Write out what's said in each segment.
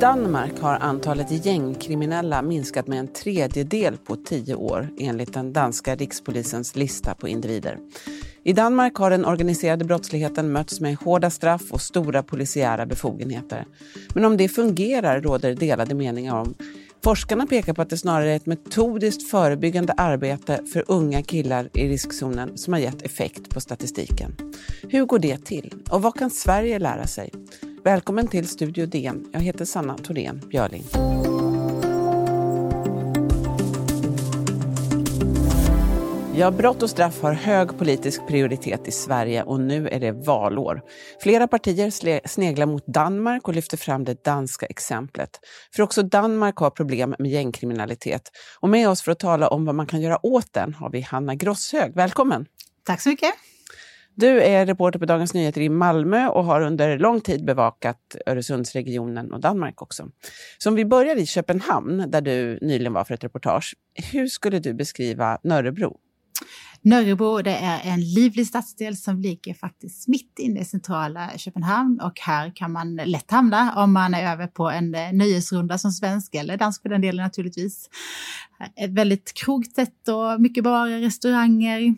Danmark har antalet gängkriminella minskat med en tredjedel på tio år enligt den danska rikspolisens lista på individer. I Danmark har den organiserade brottsligheten mötts med hårda straff och stora polisiära befogenheter. Men om det fungerar råder delade meningar om. Forskarna pekar på att det snarare är ett metodiskt förebyggande arbete för unga killar i riskzonen som har gett effekt på statistiken. Hur går det till? Och vad kan Sverige lära sig? Välkommen till Studio DN. Jag heter Sanna Thorén Björling. Ja, brott och straff har hög politisk prioritet i Sverige och nu är det valår. Flera partier sneglar mot Danmark och lyfter fram det danska exemplet. För också Danmark har problem med gängkriminalitet. Och med oss för att tala om vad man kan göra åt den har vi Hanna Grosshög. Välkommen! Tack så mycket! Du är reporter på Dagens Nyheter i Malmö och har under lång tid bevakat Öresundsregionen och Danmark också. Så om vi börjar i Köpenhamn, där du nyligen var för ett reportage. Hur skulle du beskriva Nörrebro? Nörrebro det är en livlig stadsdel som ligger faktiskt mitt inne i centrala Köpenhamn och här kan man lätt hamna om man är över på en eh, nöjesrunda som svensk eller dansk för den delen naturligtvis. Ett väldigt krogtätt och mycket barer, restauranger,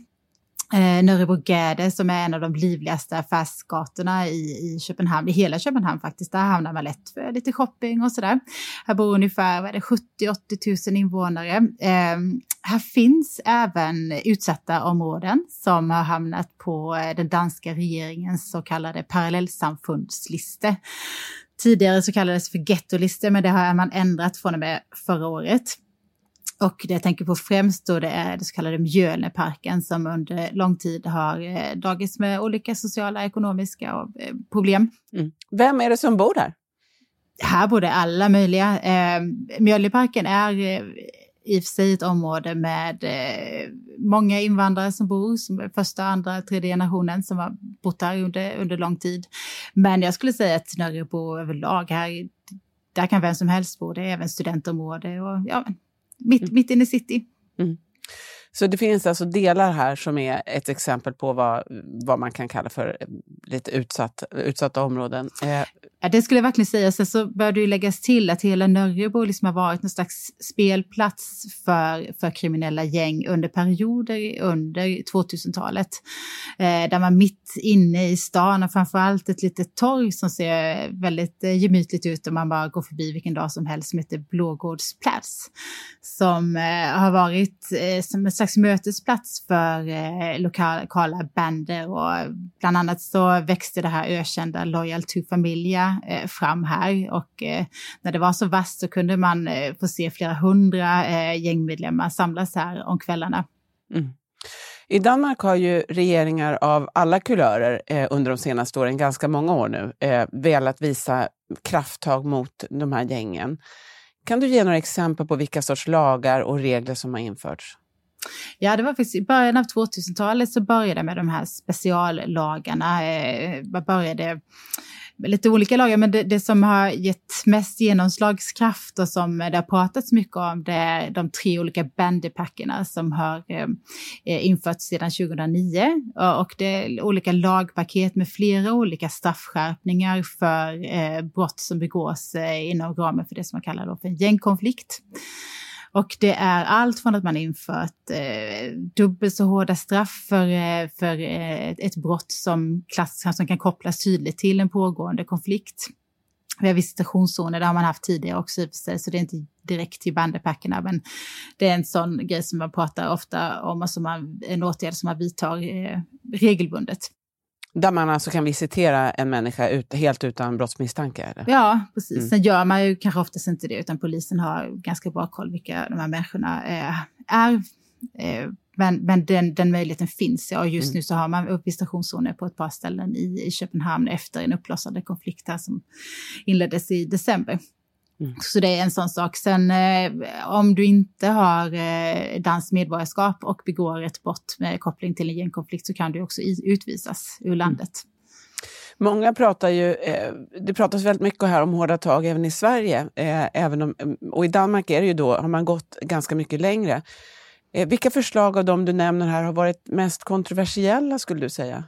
eh, Nörrebrogade som är en av de livligaste affärsgatorna i, i Köpenhamn, i hela Köpenhamn faktiskt. Där hamnar man lätt för lite shopping och sådär. Här bor ungefär 70-80 000 invånare. Eh, här finns även utsatta områden som har hamnat på eh, den danska regeringens så kallade parallellsamfundsliste. Tidigare så kallades för gettolister, men det har man ändrat från och med förra året. Och det jag tänker på främst då det är det så kallade Mjölneparken som under lång tid har eh, dragits med olika sociala, ekonomiska eh, problem. Mm. Vem är det som bor där? Här bor det alla möjliga. Eh, Mjölneparken är i och för sig ett område med eh, många invandrare som bor, som är första, andra, tredje generationen som har bott här under, under lång tid. Men jag skulle säga att Nörrebro överlag, här, där kan vem som helst bo, det är även studentområde och ja, mitt, mm. mitt inne i city. Mm. Så det finns alltså delar här som är ett exempel på vad, vad man kan kalla för eh, lite utsatt, utsatta områden. Eh, ja, det skulle jag verkligen säga. Sen så bör det ju läggas till att hela Nörrebro liksom har varit någon slags spelplats för, för kriminella gäng under perioder under 2000-talet. Eh, där man mitt inne i stan har framförallt ett litet torg som ser väldigt eh, gemytligt ut om man bara går förbi vilken dag som helst som heter Blågårdsplats. Som eh, har varit eh, som ett slags mötesplats för eh, lokala bander och bland annat så växte det här ökända Loyal to Familia eh, fram här och eh, när det var så vasst så kunde man eh, få se flera hundra eh, gängmedlemmar samlas här om kvällarna. Mm. I Danmark har ju regeringar av alla kulörer eh, under de senaste åren, ganska många år nu, eh, velat visa krafttag mot de här gängen. Kan du ge några exempel på vilka sorts lagar och regler som har införts? Ja, det var faktiskt i början av 2000-talet så började med de här speciallagarna. Eh, man började lite olika lagar, men det, det, som har gett mest genomslagskraft och som det har pratats mycket om, det är de tre olika bandipackerna som har eh, eh införts sedan 2009. Och det är olika lagpaket med flera olika straffskärpningar för eh, brott som begås eh, inom ramen för det som man kallar då för en gängkonflikt. Och det är allt från att man infört eh, dubbelt så hårda straff för, eh, för eh, ett brott som, klass, som kan kopplas tydligt till en pågående konflikt. Vi har visitationszoner, det har man haft tidigare också i och för sig, så det är inte direkt till bandepackerna, men det är en sån grej som man pratar ofta om och som man, en åtgärd som man vidtar eh, regelbundet. Där man alltså kan visitera en människa ut, helt utan brottsmisstanke? Eller? Ja, precis. Mm. Sen gör man ju kanske oftast inte det, utan polisen har ganska bra koll vilka de här människorna eh, är. Eh, men, men den, den möjligheten finns, ja. Just mm. nu så har man visitationszoner på ett par ställen i, i Köpenhamn efter en uppblossande konflikt här som inleddes i december. Mm. Så det är en sån sak. Sen eh, om du inte har eh, danskt medborgarskap och begår ett brott med koppling till en gängkonflikt så kan du också utvisas ur mm. landet. Många pratar ju, eh, det pratas väldigt mycket här om hårda tag även i Sverige. Eh, även om, och i Danmark är det ju då, har man gått ganska mycket längre. Eh, vilka förslag av de du nämner här har varit mest kontroversiella skulle du säga?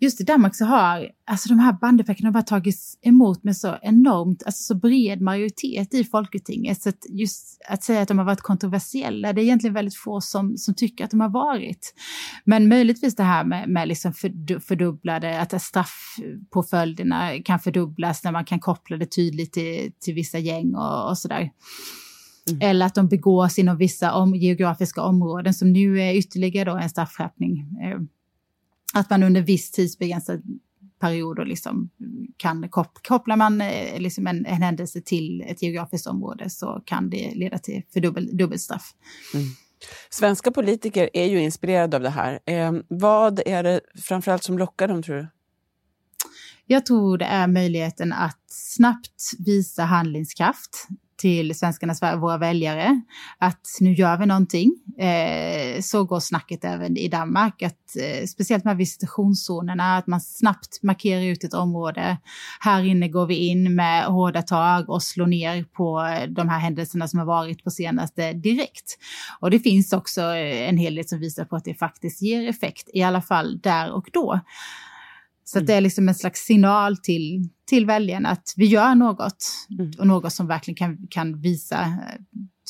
Just i Danmark så har alltså de här bandepäckarna bara tagits emot med så enormt, alltså så bred majoritet i Folketinget. Så att just att säga att de har varit kontroversiella, det är egentligen väldigt få som, som tycker att de har varit. Men möjligtvis det här med, med liksom fördubblade, att straffpåföljderna kan fördubblas när man kan koppla det tydligt till, till vissa gäng och, och sådär. Mm. Eller att de begås inom vissa om, geografiska områden som nu är ytterligare då en straffskärpning. Att man under viss tidsbegränsad period liksom kan koppla man eh, liksom en, en händelse till ett geografiskt område så kan det leda till fördubbel, dubbelstraff. Mm. Svenska politiker är ju inspirerade av det här. Eh, vad är det framförallt som lockar dem tror du? Jag tror det är möjligheten att snabbt visa handlingskraft till svenskarnas, våra väljare, att nu gör vi någonting. Eh, så går snacket även i Danmark, att eh, speciellt med visitationszonerna, att man snabbt markerar ut ett område. Här inne går vi in med hårda tag och slår ner på de här händelserna som har varit på senaste direkt. Och det finns också eh, en hel del som visar på att det faktiskt ger effekt, i alla fall där och då. Så mm. det är liksom en slags signal till, till väljarna att vi gör något mm. och något som verkligen kan, kan visa eh,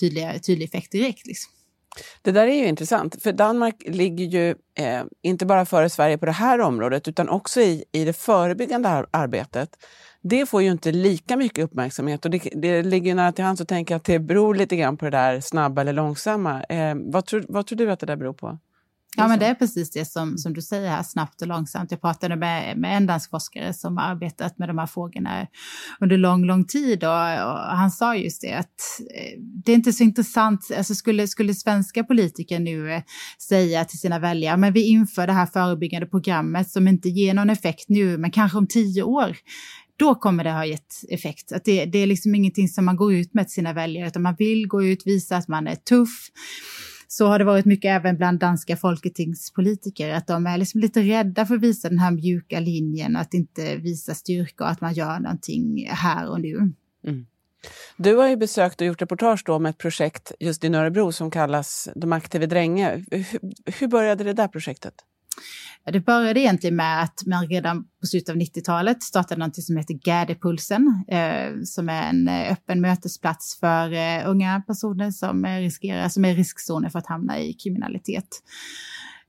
tydliga, tydlig effekt direkt. Liksom. Det där är ju intressant, för Danmark ligger ju eh, inte bara före Sverige på det här området utan också i, i det förebyggande arbetet. Det får ju inte lika mycket uppmärksamhet och det, det ligger nära till hands att tänka att det beror lite grann på det där snabba eller långsamma. Eh, vad, tror, vad tror du att det där beror på? Ja, men det är precis det som, som du säger här, snabbt och långsamt. Jag pratade med, med en dansk forskare som har arbetat med de här frågorna under lång, lång tid och, och han sa just det att eh, det är inte så intressant, alltså skulle, skulle svenska politiker nu eh, säga till sina väljare, men vi inför det här förebyggande programmet som inte ger någon effekt nu, men kanske om tio år då kommer det ha gett effekt. Att det, det är liksom ingenting som man går ut med till sina väljare, utan man vill gå ut, visa att man är tuff så har det varit mycket även bland danska folketingspolitiker, att de är liksom lite rädda för att visa den här mjuka linjen, att inte visa styrka och att man gör någonting här och nu. Mm. Du har ju besökt och gjort reportage då med ett projekt just i Nörrebro som kallas De aktive dränge. Hur, hur började det där projektet? Det började egentligen med att man redan på slutet av 90-talet startade något som heter Gärdepulsen, eh, som är en eh, öppen mötesplats för eh, unga personer som eh, riskerar, som är riskzoner för att hamna i kriminalitet.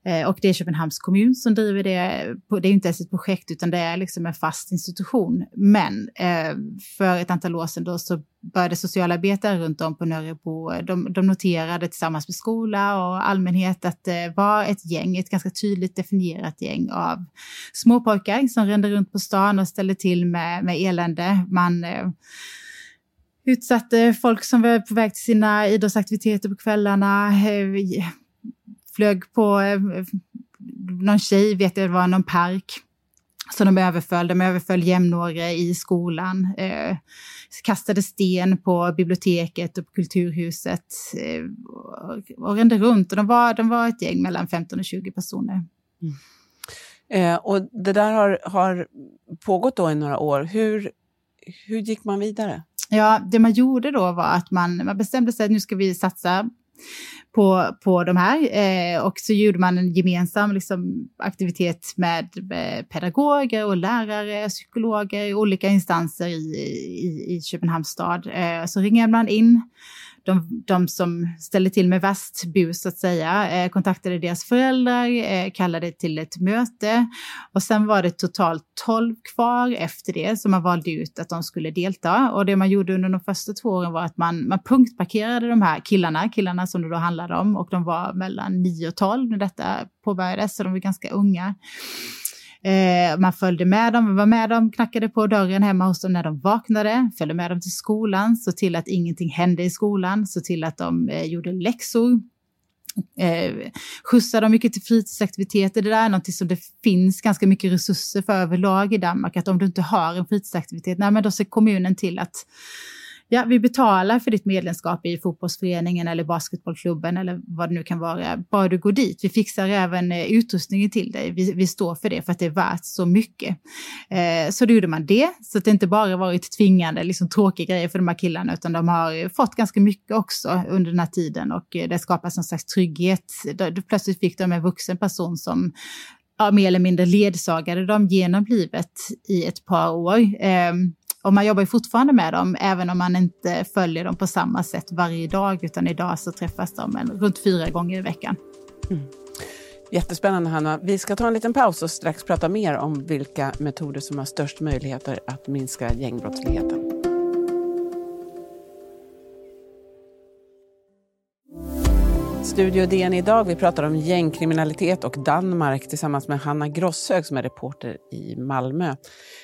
Eh, och det är Köpenhamns kommun som driver det. Det är inte ens ett projekt utan det är liksom en fast institution. Men eh, för ett antal år sedan då så började socialarbetare runt om på Nörrebro, de, de noterade tillsammans med skola och allmänhet att det var ett gäng, ett ganska tydligt definierat gäng av småpojkar som rände runt på stan och ställde till med, med elände. Man eh, utsatte folk som var på väg till sina idrottsaktiviteter på kvällarna, flög på eh, någon tjej, vet jag, det var någon park. Så de överföll, de överföll jämnåriga i skolan, eh, kastade sten på biblioteket och på Kulturhuset eh, och, och rände runt. Och de var, de var ett gäng mellan 15 och 20 personer. Mm. Eh, och det där har, har pågått då i några år. Hur, hur gick man vidare? Ja, det man gjorde då var att man, man bestämde sig att nu ska vi satsa på, på de här. Eh, och så gjorde man en gemensam liksom, aktivitet med, med pedagoger och lärare, psykologer, olika instanser i, i, i Köpenhamns stad. Eh, så ringade man in de, de som ställde till med värst bus så att säga, eh, kontaktade deras föräldrar, eh, kallade till ett möte och sen var det totalt 12 kvar efter det som man valde ut att de skulle delta. Och det man gjorde under de första två åren var att man, man punktparkerade de här killarna, killarna som det då handlade om och de var mellan 9 och 12 när detta påbörjades, så de var ganska unga. Eh, man följde med dem, var med dem, knackade på dörren hemma hos dem när de vaknade, följde med dem till skolan, såg till att ingenting hände i skolan, såg till att de eh, gjorde läxor, eh, skjutsade dem mycket till fritidsaktiviteter. Det där är något som det finns ganska mycket resurser för överlag i Danmark. Att om du inte har en fritidsaktivitet, nej men då ser kommunen till att ja, vi betalar för ditt medlemskap i fotbollsföreningen eller basketbollklubben eller vad det nu kan vara, bara du går dit. Vi fixar även eh, utrustningen till dig. Vi, vi står för det för att det är värt så mycket. Eh, så då gjorde man det, så att det inte bara varit tvingande, liksom tråkiga grejer för de här killarna, utan de har eh, fått ganska mycket också under den här tiden och eh, det skapas någon slags trygghet. Plötsligt fick de en vuxen person som ja, mer eller mindre ledsagade dem genom livet i ett par år. Eh, och man jobbar ju fortfarande med dem, även om man inte följer dem på samma sätt varje dag, utan idag så träffas de en, runt fyra gånger i veckan. Mm. Jättespännande Hanna. Vi ska ta en liten paus och strax prata mer om vilka metoder som har störst möjligheter att minska gängbrottsligheten. Studio DN idag. Vi pratar om gängkriminalitet och Danmark tillsammans med Hanna Grosshög som är reporter i Malmö.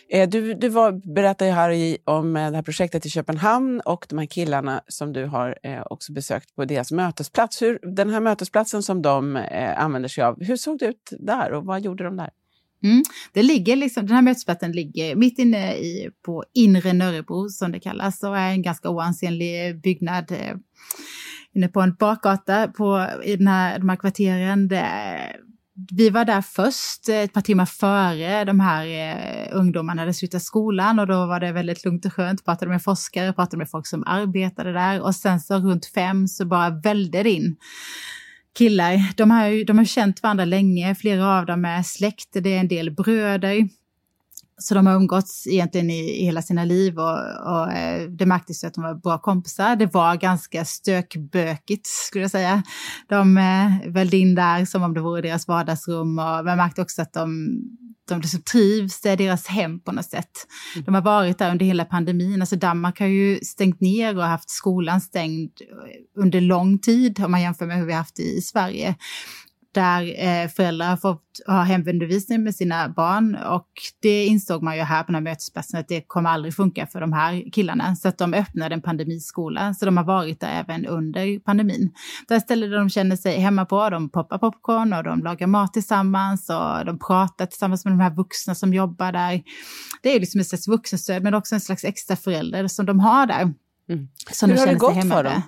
Eh, du, du var, berättade här i, om eh, det här projektet i Köpenhamn och de här killarna som du har eh, också besökt på deras mötesplats. Hur, den här mötesplatsen som de använder sig av, hur såg det ut där och vad gjorde de där? Mm. Det ligger liksom, den här mötesplatsen ligger mitt inne i, på inre Nörrebro som det kallas och är en ganska oansenlig byggnad inne på en bakgata på, i den här, de här kvarteren. Det, vi var där först, eh, ett par timmar före de här eh, ungdomarna hade slutat skolan och då var det väldigt lugnt och skönt. Pratade med forskare, pratade med folk som arbetade där och sen så runt fem så bara välde det in killar. De har ju de har känt varandra länge, flera av dem är släkt, det är en del bröder. Så de har umgåtts egentligen i, i hela sina liv och, och eh, det märktes att de var bra kompisar. Det var ganska stökbökigt skulle jag säga. De eh, välde in där som om det vore deras vardagsrum och man märkte också att de, de liksom trivs, det är deras hem på något sätt. Mm. De har varit där under hela pandemin. Alltså Danmark har ju stängt ner och haft skolan stängd under lång tid om man jämför med hur vi haft det i Sverige där eh, föräldrar har fått ha hemundervisning med sina barn och det insåg man ju här på den här mötesplatsen att det kommer aldrig funka för de här killarna. Så att de öppnade en pandemiskola, så de har varit där även under pandemin. Där ställen de känner sig hemma på, de poppar popcorn och de lagar mat tillsammans och de pratar tillsammans med de här vuxna som jobbar där. Det är liksom ett slags vuxenstöd men också en slags extra förälder som de har där. Mm. Hur de har det gått för dem?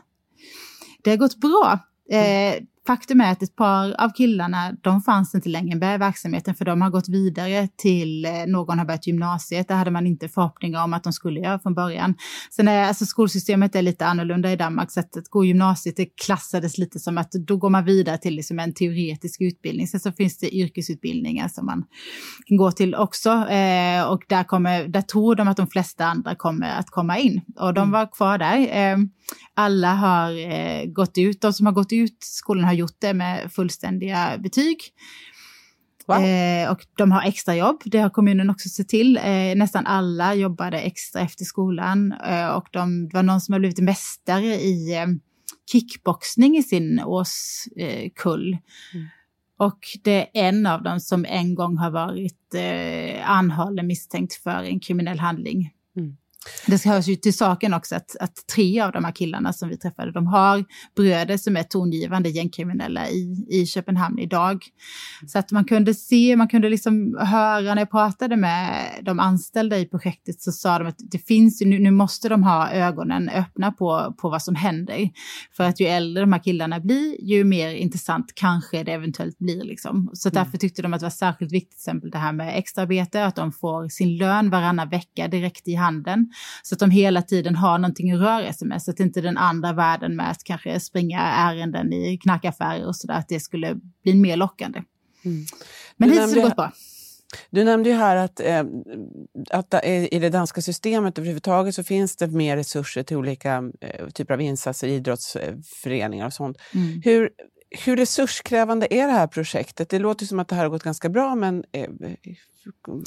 Det har gått bra. Eh, Faktum är att ett par av killarna, de fanns inte längre i verksamheten för de har gått vidare till eh, någon har börjat gymnasiet. Det hade man inte förhoppningar om att de skulle göra från början. Sen är alltså skolsystemet är lite annorlunda i Danmark så att, att gå gymnasiet det klassades lite som att då går man vidare till liksom en teoretisk utbildning. Sen så finns det yrkesutbildningar som man kan gå till också eh, och där, kommer, där tror de att de flesta andra kommer att komma in och de mm. var kvar där. Eh, alla har eh, gått ut, de som har gått ut skolan har gjort det med fullständiga betyg. Wow. Eh, och de har extra jobb, det har kommunen också sett till. Eh, nästan alla jobbade extra efter skolan eh, och de, det var någon som har blivit mästare i eh, kickboxning i sin årskull. Mm. Och det är en av dem som en gång har varit eh, anhållen misstänkt för en kriminell handling. Det hörs ju till saken också att, att tre av de här killarna som vi träffade, de har bröder som är tongivande gängkriminella i, i Köpenhamn idag. Så att man kunde se, man kunde liksom höra när jag pratade med de anställda i projektet så sa de att det finns ju, nu, nu måste de ha ögonen öppna på, på vad som händer. För att ju äldre de här killarna blir, ju mer intressant kanske det eventuellt blir. Liksom. Så därför mm. tyckte de att det var särskilt viktigt, till exempel det här med extraarbete, att de får sin lön varannan vecka direkt i handen. Så att de hela tiden har någonting att röra sig med, så att inte den andra världen med att kanske springa ärenden i knackaffärer och sådär, att det skulle bli mer lockande. Mm. Men hittills har det gått bra. Du nämnde ju här att, eh, att i det danska systemet överhuvudtaget så finns det mer resurser till olika eh, typer av insatser, idrottsföreningar och sånt. Mm. Hur, hur resurskrävande är det här projektet? Det låter som att det här har gått ganska bra, men eh,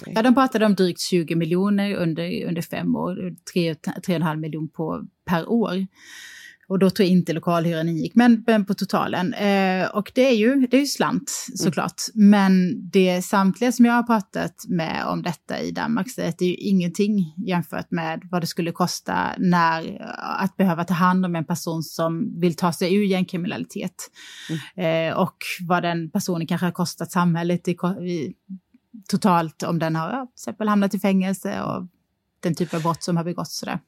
Ja, de pratade om drygt 20 miljoner under, under fem år, 3,5 miljoner på, per år. Och då tror jag inte lokalhyran ingick, men, men på totalen. Eh, och det är ju, det är ju slant såklart. Mm. Men det samtliga som jag har pratat med om detta i Danmark säger att det är ju ingenting jämfört med vad det skulle kosta när att behöva ta hand om en person som vill ta sig ur gängkriminalitet. Mm. Eh, och vad den personen kanske har kostat samhället i, i totalt om den har till exempel hamnat i fängelse och den typ av brott som har begåtts. Sådär.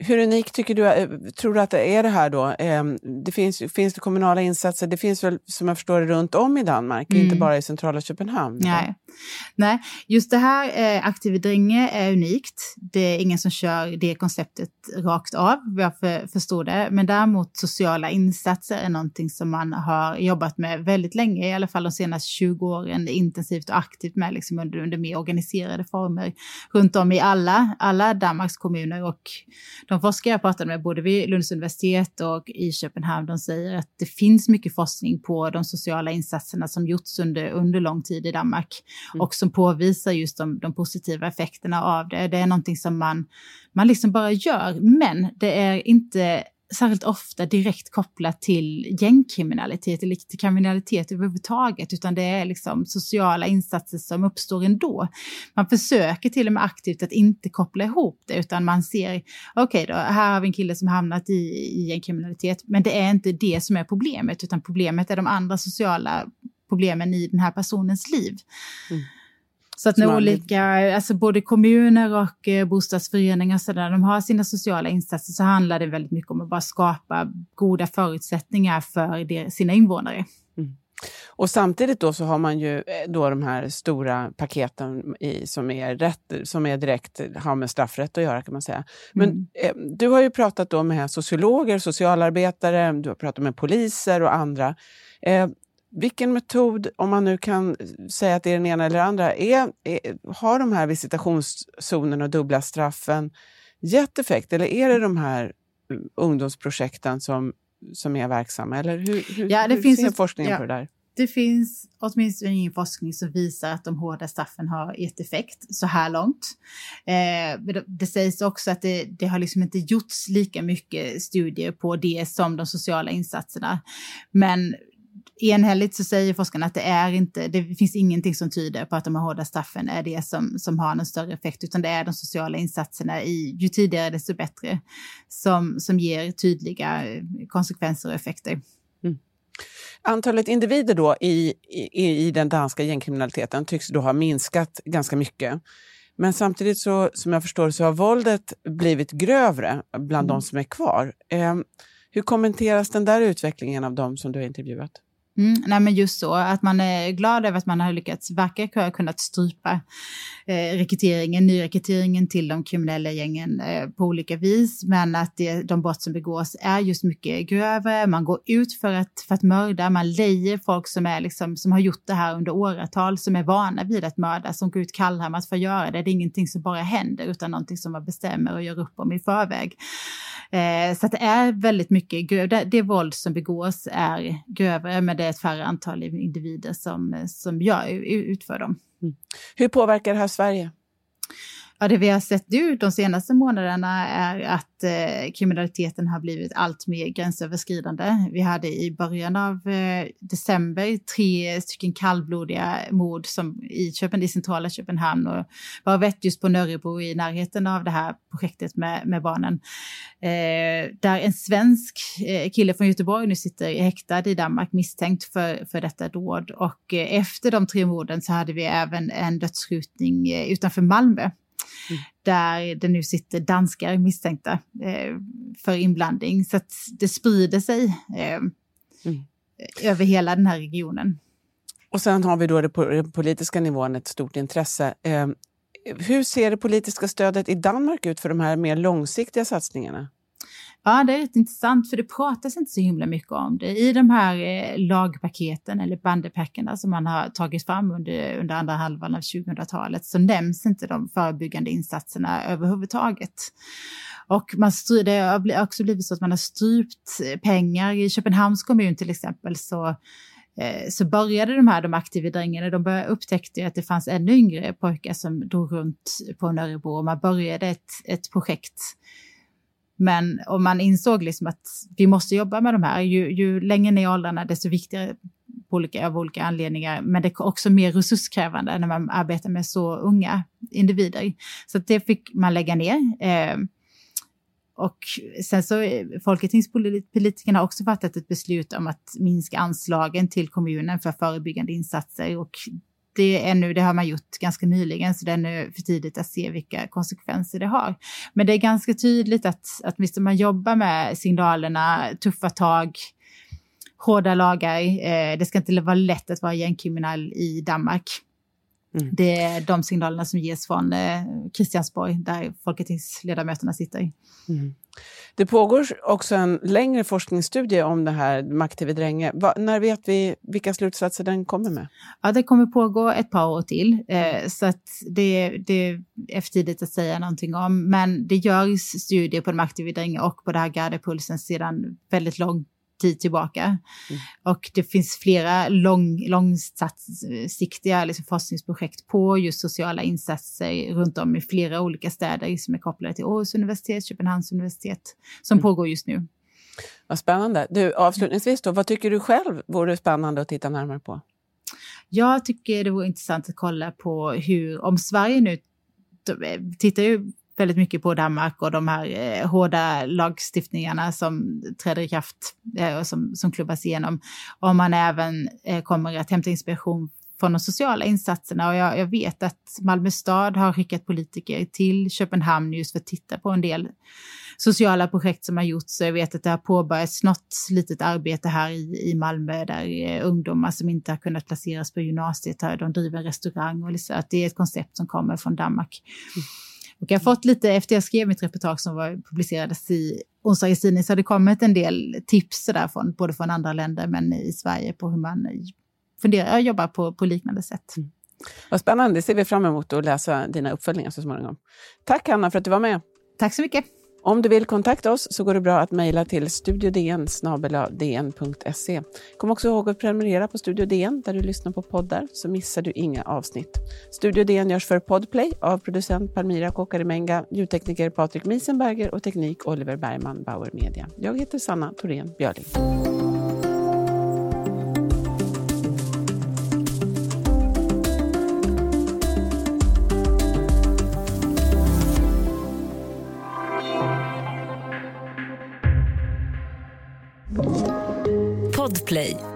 Hur unik tycker du, eh, tror du att det är det här då? Ehm, det finns, finns det kommunala insatser? Det finns väl som jag förstår det runt om i Danmark, mm. inte bara i centrala Köpenhamn? Nej, Nej. just det här eh, Aktiv Dränge är unikt. Det är ingen som kör det konceptet rakt av, vad jag för, förstår det. Men däremot sociala insatser är någonting som man har jobbat med väldigt länge, i alla fall de senaste 20 åren, intensivt och aktivt med liksom under, under mer organiserade former runt om i alla, alla Danmarks kommuner och de forskare jag pratade med, både vid Lunds universitet och i Köpenhamn, de säger att det finns mycket forskning på de sociala insatserna som gjorts under, under lång tid i Danmark mm. och som påvisar just de, de, positiva effekterna av det. Det är någonting som man, man liksom bara gör, men det är inte särskilt ofta direkt kopplat till gängkriminalitet eller till kriminalitet överhuvudtaget, utan det är liksom sociala insatser som uppstår ändå. Man försöker till och med aktivt att inte koppla ihop det, utan man ser, okej okay då, här har vi en kille som hamnat i, i gängkriminalitet, men det är inte det som är problemet, utan problemet är de andra sociala problemen i den här personens liv. Mm. Så att när olika, alltså både kommuner och eh, bostadsföreningar så där, de har sina sociala insatser så handlar det väldigt mycket om att bara skapa goda förutsättningar för sina invånare. Mm. Och samtidigt då så har man ju eh, då de här stora paketen i, som, är rätt, som är direkt har med straffrätt att göra kan man säga. Men mm. eh, du har ju pratat då med sociologer, socialarbetare, du har pratat med poliser och andra. Eh, vilken metod, om man nu kan säga att det är den ena eller andra, är, är, har de här visitationszonerna och dubbla straffen gett effekt? Eller är det de här ungdomsprojekten som, som är verksamma? Eller hur, hur, ja, det hur finns ser forskningen ja. på det där? Det finns åtminstone ingen forskning som visar att de hårda straffen har gett effekt så här långt. Eh, det sägs också att det, det, har liksom inte gjorts lika mycket studier på det som de sociala insatserna. Men enhälligt så säger forskarna att det är inte, det finns ingenting som tyder på att de här hårda straffen är det som, som har någon större effekt, utan det är de sociala insatserna i ju tidigare desto bättre som, som ger tydliga konsekvenser och effekter. Mm. Antalet individer då i, i, i den danska gängkriminaliteten tycks då ha minskat ganska mycket. Men samtidigt så, som jag förstår så har våldet blivit grövre bland mm. de som är kvar. Eh, hur kommenteras den där utvecklingen av de som du har intervjuat? Mm, nej men just så, att man är glad över att man har lyckats verka kunnat strypa eh, rekryteringen, nyrekryteringen till de kriminella gängen eh, på olika vis, men att det, de brott som begås är just mycket grövre, man går ut för att, för att mörda, man lejer folk som, är liksom, som har gjort det här under åratal, som är vana vid att mörda, som går ut kallhamrat för att göra det. Det är ingenting som bara händer, utan någonting som man bestämmer och gör upp om i förväg. Eh, så att det är väldigt mycket, det, det våld som begås är grövre, men det är ett färre antal individer som, eh, som gör, utför dem. Mm. Hur påverkar det här Sverige? Ja, det vi har sett nu de senaste månaderna är att eh, kriminaliteten har blivit allt mer gränsöverskridande. Vi hade i början av eh, december tre stycken kallblodiga mord som i, Köpen, i centrala Köpenhamn och var ett just på Nörrebro i närheten av det här projektet med, med barnen. Eh, där en svensk eh, kille från Göteborg nu sitter häktad i Danmark misstänkt för, för detta dåd och eh, efter de tre morden så hade vi även en dödsskjutning eh, utanför Malmö Mm. Där det nu sitter danskar misstänkta eh, för inblandning. Så att det sprider sig eh, mm. över hela den här regionen. Och sen har vi då på den politiska nivån ett stort intresse. Eh, hur ser det politiska stödet i Danmark ut för de här mer långsiktiga satsningarna? Ja, det är rätt intressant för det pratas inte så himla mycket om det. I de här eh, lagpaketen eller bandepackerna som man har tagit fram under, under andra halvan av 2000-talet så nämns inte de förebyggande insatserna överhuvudtaget. Och man styr, det har också blivit så att man har strypt eh, pengar. I Köpenhamns kommun till exempel så eh, så började de här, de aktiva drängarna, de började upptäckte att det fanns ännu yngre pojkar som drog runt på Nörrebro och man började ett, ett projekt men om man insåg liksom att vi måste jobba med de här, ju, ju längre ner i åldrarna desto viktigare på olika, av olika anledningar. Men det är också mer resurskrävande när man arbetar med så unga individer. Så det fick man lägga ner. Eh, och sen så eh, Folketingspolitikerna har också fattat ett beslut om att minska anslagen till kommunen för förebyggande insatser och det, är ännu, det har man gjort ganska nyligen, så det är ännu för tidigt att se vilka konsekvenser det har. Men det är ganska tydligt att, att man jobbar med signalerna, tuffa tag, hårda lagar. Eh, det ska inte vara lätt att vara gängkriminell i Danmark. Mm. Det är de signalerna som ges från eh, Kristiansborg, där folketingsledamöterna sitter. Mm. Det pågår också en längre forskningsstudie om det här Makt-TV Dränge. Va, när vet vi vilka slutsatser den kommer med? Ja, det kommer pågå ett par år till, eh, så att det, det är för tidigt att säga någonting om. Men det görs studier på Makt-TV Dränge och på det här Gardepulsen sedan väldigt lång tid tillbaka. Mm. Och det finns flera lång, långsiktiga liksom forskningsprojekt på just sociala insatser runt om i flera olika städer som är kopplade till Århus universitet, Köpenhamns universitet, som mm. pågår just nu. Vad spännande. Du, avslutningsvis, då, vad tycker du själv vore spännande att titta närmare på? Jag tycker det vore intressant att kolla på hur, om Sverige nu tittar ju väldigt mycket på Danmark och de här eh, hårda lagstiftningarna som träder i kraft eh, och som, som klubbas igenom. Om man även eh, kommer att hämta inspiration från de sociala insatserna och jag, jag, vet att Malmö stad har skickat politiker till Köpenhamn just för att titta på en del sociala projekt som har gjorts. Så jag vet att det har påbörjats något litet arbete här i, i Malmö där eh, ungdomar som inte har kunnat placeras på gymnasiet, de driver restaurang och liksom, att det är ett koncept som kommer från Danmark. Mm. Och jag har fått lite, efter jag skrev mitt reportage som var, publicerades i onsdagens tidning, så har det kommit en del tips där från, både från andra länder men i Sverige på hur man funderar och jobbar på, på liknande sätt. Mm. Vad spännande, det ser vi fram emot att läsa dina uppföljningar så småningom. Tack Hanna för att du var med. Tack så mycket. Om du vill kontakta oss så går det bra att mejla till studiodn dn.se. Kom också ihåg att prenumerera på Studio DN där du lyssnar på poddar så missar du inga avsnitt. Studio DN görs för Podplay av producent Palmira Kokarimenga, ljudtekniker Patrik Miesenberger och teknik Oliver Bergman, Bauer Media. Jag heter Sanna Thorén Björling. Podplay.